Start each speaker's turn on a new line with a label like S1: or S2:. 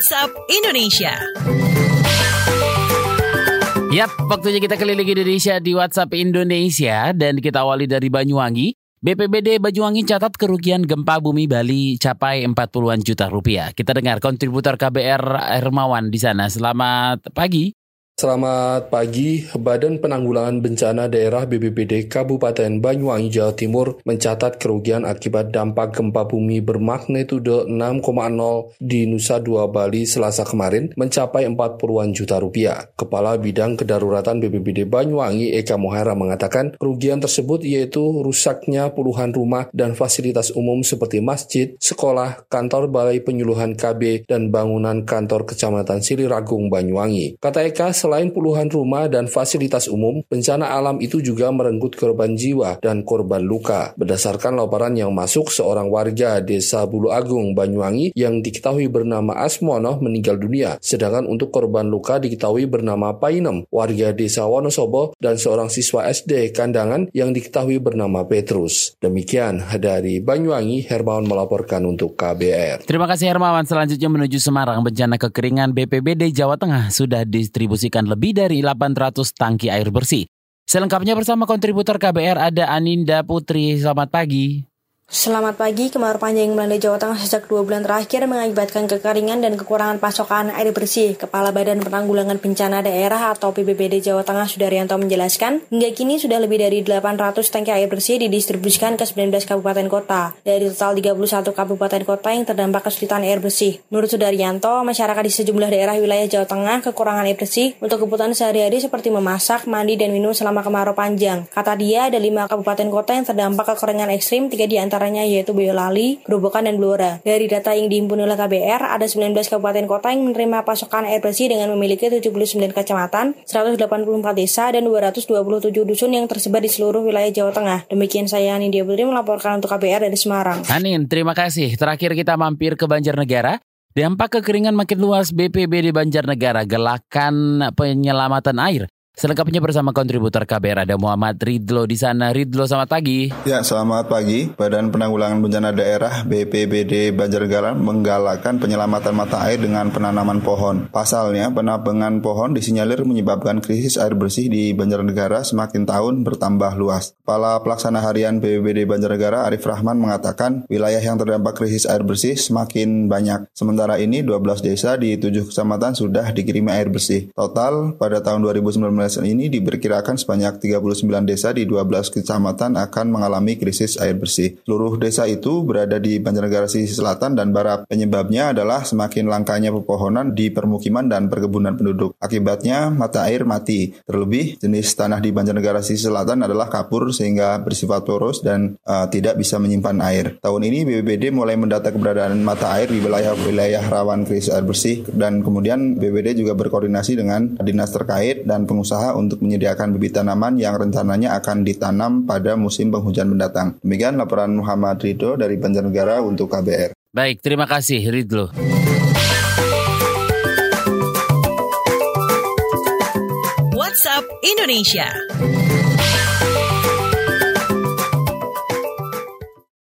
S1: WhatsApp Indonesia.
S2: Yap, waktunya kita keliling Indonesia di WhatsApp Indonesia dan kita awali dari Banyuwangi. BPBD Banyuwangi catat kerugian gempa bumi Bali capai 40-an juta rupiah. Kita dengar kontributor KBR Hermawan di sana. Selamat pagi.
S3: Selamat pagi, Badan Penanggulangan Bencana Daerah BBBD Kabupaten Banyuwangi, Jawa Timur mencatat kerugian akibat dampak gempa bumi bermagnitudo 6,0 di Nusa Dua Bali selasa kemarin mencapai 40-an juta rupiah. Kepala Bidang Kedaruratan BBBD Banyuwangi Eka Mohara mengatakan kerugian tersebut yaitu rusaknya puluhan rumah dan fasilitas umum seperti masjid, sekolah, kantor balai penyuluhan KB, dan bangunan kantor Kecamatan Siliragung Banyuwangi. Kata Eka, selain puluhan rumah dan fasilitas umum, bencana alam itu juga merenggut korban jiwa dan korban luka. Berdasarkan laporan yang masuk, seorang warga desa Bulu Agung, Banyuwangi yang diketahui bernama Asmono meninggal dunia, sedangkan untuk korban luka diketahui bernama Painem, warga desa Wonosobo, dan seorang siswa SD Kandangan yang diketahui bernama Petrus. Demikian dari Banyuwangi, Hermawan melaporkan untuk KBR.
S2: Terima kasih Hermawan. Selanjutnya menuju Semarang, bencana kekeringan BPBD Jawa Tengah sudah distribusikan lebih dari 800 tangki air bersih. Selengkapnya bersama kontributor KBR ada Aninda Putri. Selamat pagi.
S4: Selamat pagi, kemarau panjang melanda Jawa Tengah sejak dua bulan terakhir mengakibatkan kekeringan dan kekurangan pasokan air bersih. Kepala Badan Penanggulangan Bencana Daerah atau PBBD Jawa Tengah Sudaryanto menjelaskan, hingga kini sudah lebih dari 800 tangki air bersih didistribusikan ke 19 kabupaten kota, dari total 31 kabupaten kota yang terdampak kesulitan air bersih. Menurut Sudaryanto, masyarakat di sejumlah daerah wilayah Jawa Tengah kekurangan air bersih untuk kebutuhan sehari-hari seperti memasak, mandi, dan minum selama kemarau panjang. Kata dia, ada lima kabupaten kota yang terdampak kekeringan ekstrim, tiga di antara antaranya yaitu Boyolali, Gerobokan, dan Blora. Dari data yang dihimpun oleh KBR, ada 19 kabupaten kota yang menerima pasokan air bersih dengan memiliki 79 kecamatan, 184 desa, dan 227 dusun yang tersebar di seluruh wilayah Jawa Tengah. Demikian saya Nindya Putri melaporkan untuk KBR dari Semarang.
S2: Anin, terima kasih. Terakhir kita mampir ke Banjarnegara. Dampak kekeringan makin luas BPBD Banjarnegara gelakan penyelamatan air Selengkapnya bersama kontributor KBR ada Muhammad Ridlo di sana. Ridlo, selamat pagi.
S5: Ya, selamat pagi. Badan Penanggulangan Bencana Daerah BPBD Banjarnegara menggalakkan penyelamatan mata air dengan penanaman pohon. Pasalnya, penabangan pohon disinyalir menyebabkan krisis air bersih di Banjarnegara semakin tahun bertambah luas. Kepala Pelaksana Harian BPBD Banjarnegara Arif Rahman mengatakan wilayah yang terdampak krisis air bersih semakin banyak. Sementara ini 12 desa di 7 kecamatan sudah dikirimi air bersih. Total pada tahun 2019 ini diperkirakan sebanyak 39 desa di 12 kecamatan akan mengalami krisis air bersih. Seluruh desa itu berada di Banjarnegara sisi selatan dan barat. Penyebabnya adalah semakin langkanya pepohonan di permukiman dan perkebunan penduduk. Akibatnya mata air mati. Terlebih jenis tanah di Banjarnegara sisi selatan adalah kapur sehingga bersifat poros dan uh, tidak bisa menyimpan air. Tahun ini BPBD mulai mendata keberadaan mata air di wilayah-wilayah rawan krisis air bersih dan kemudian BPBD juga berkoordinasi dengan dinas terkait dan pengusaha berusaha untuk menyediakan bibit tanaman yang rencananya akan ditanam pada musim penghujan mendatang. Demikian laporan Muhammad Ridho dari Banjarnegara untuk KBR.
S2: Baik, terima kasih Ridho.
S1: WhatsApp Indonesia.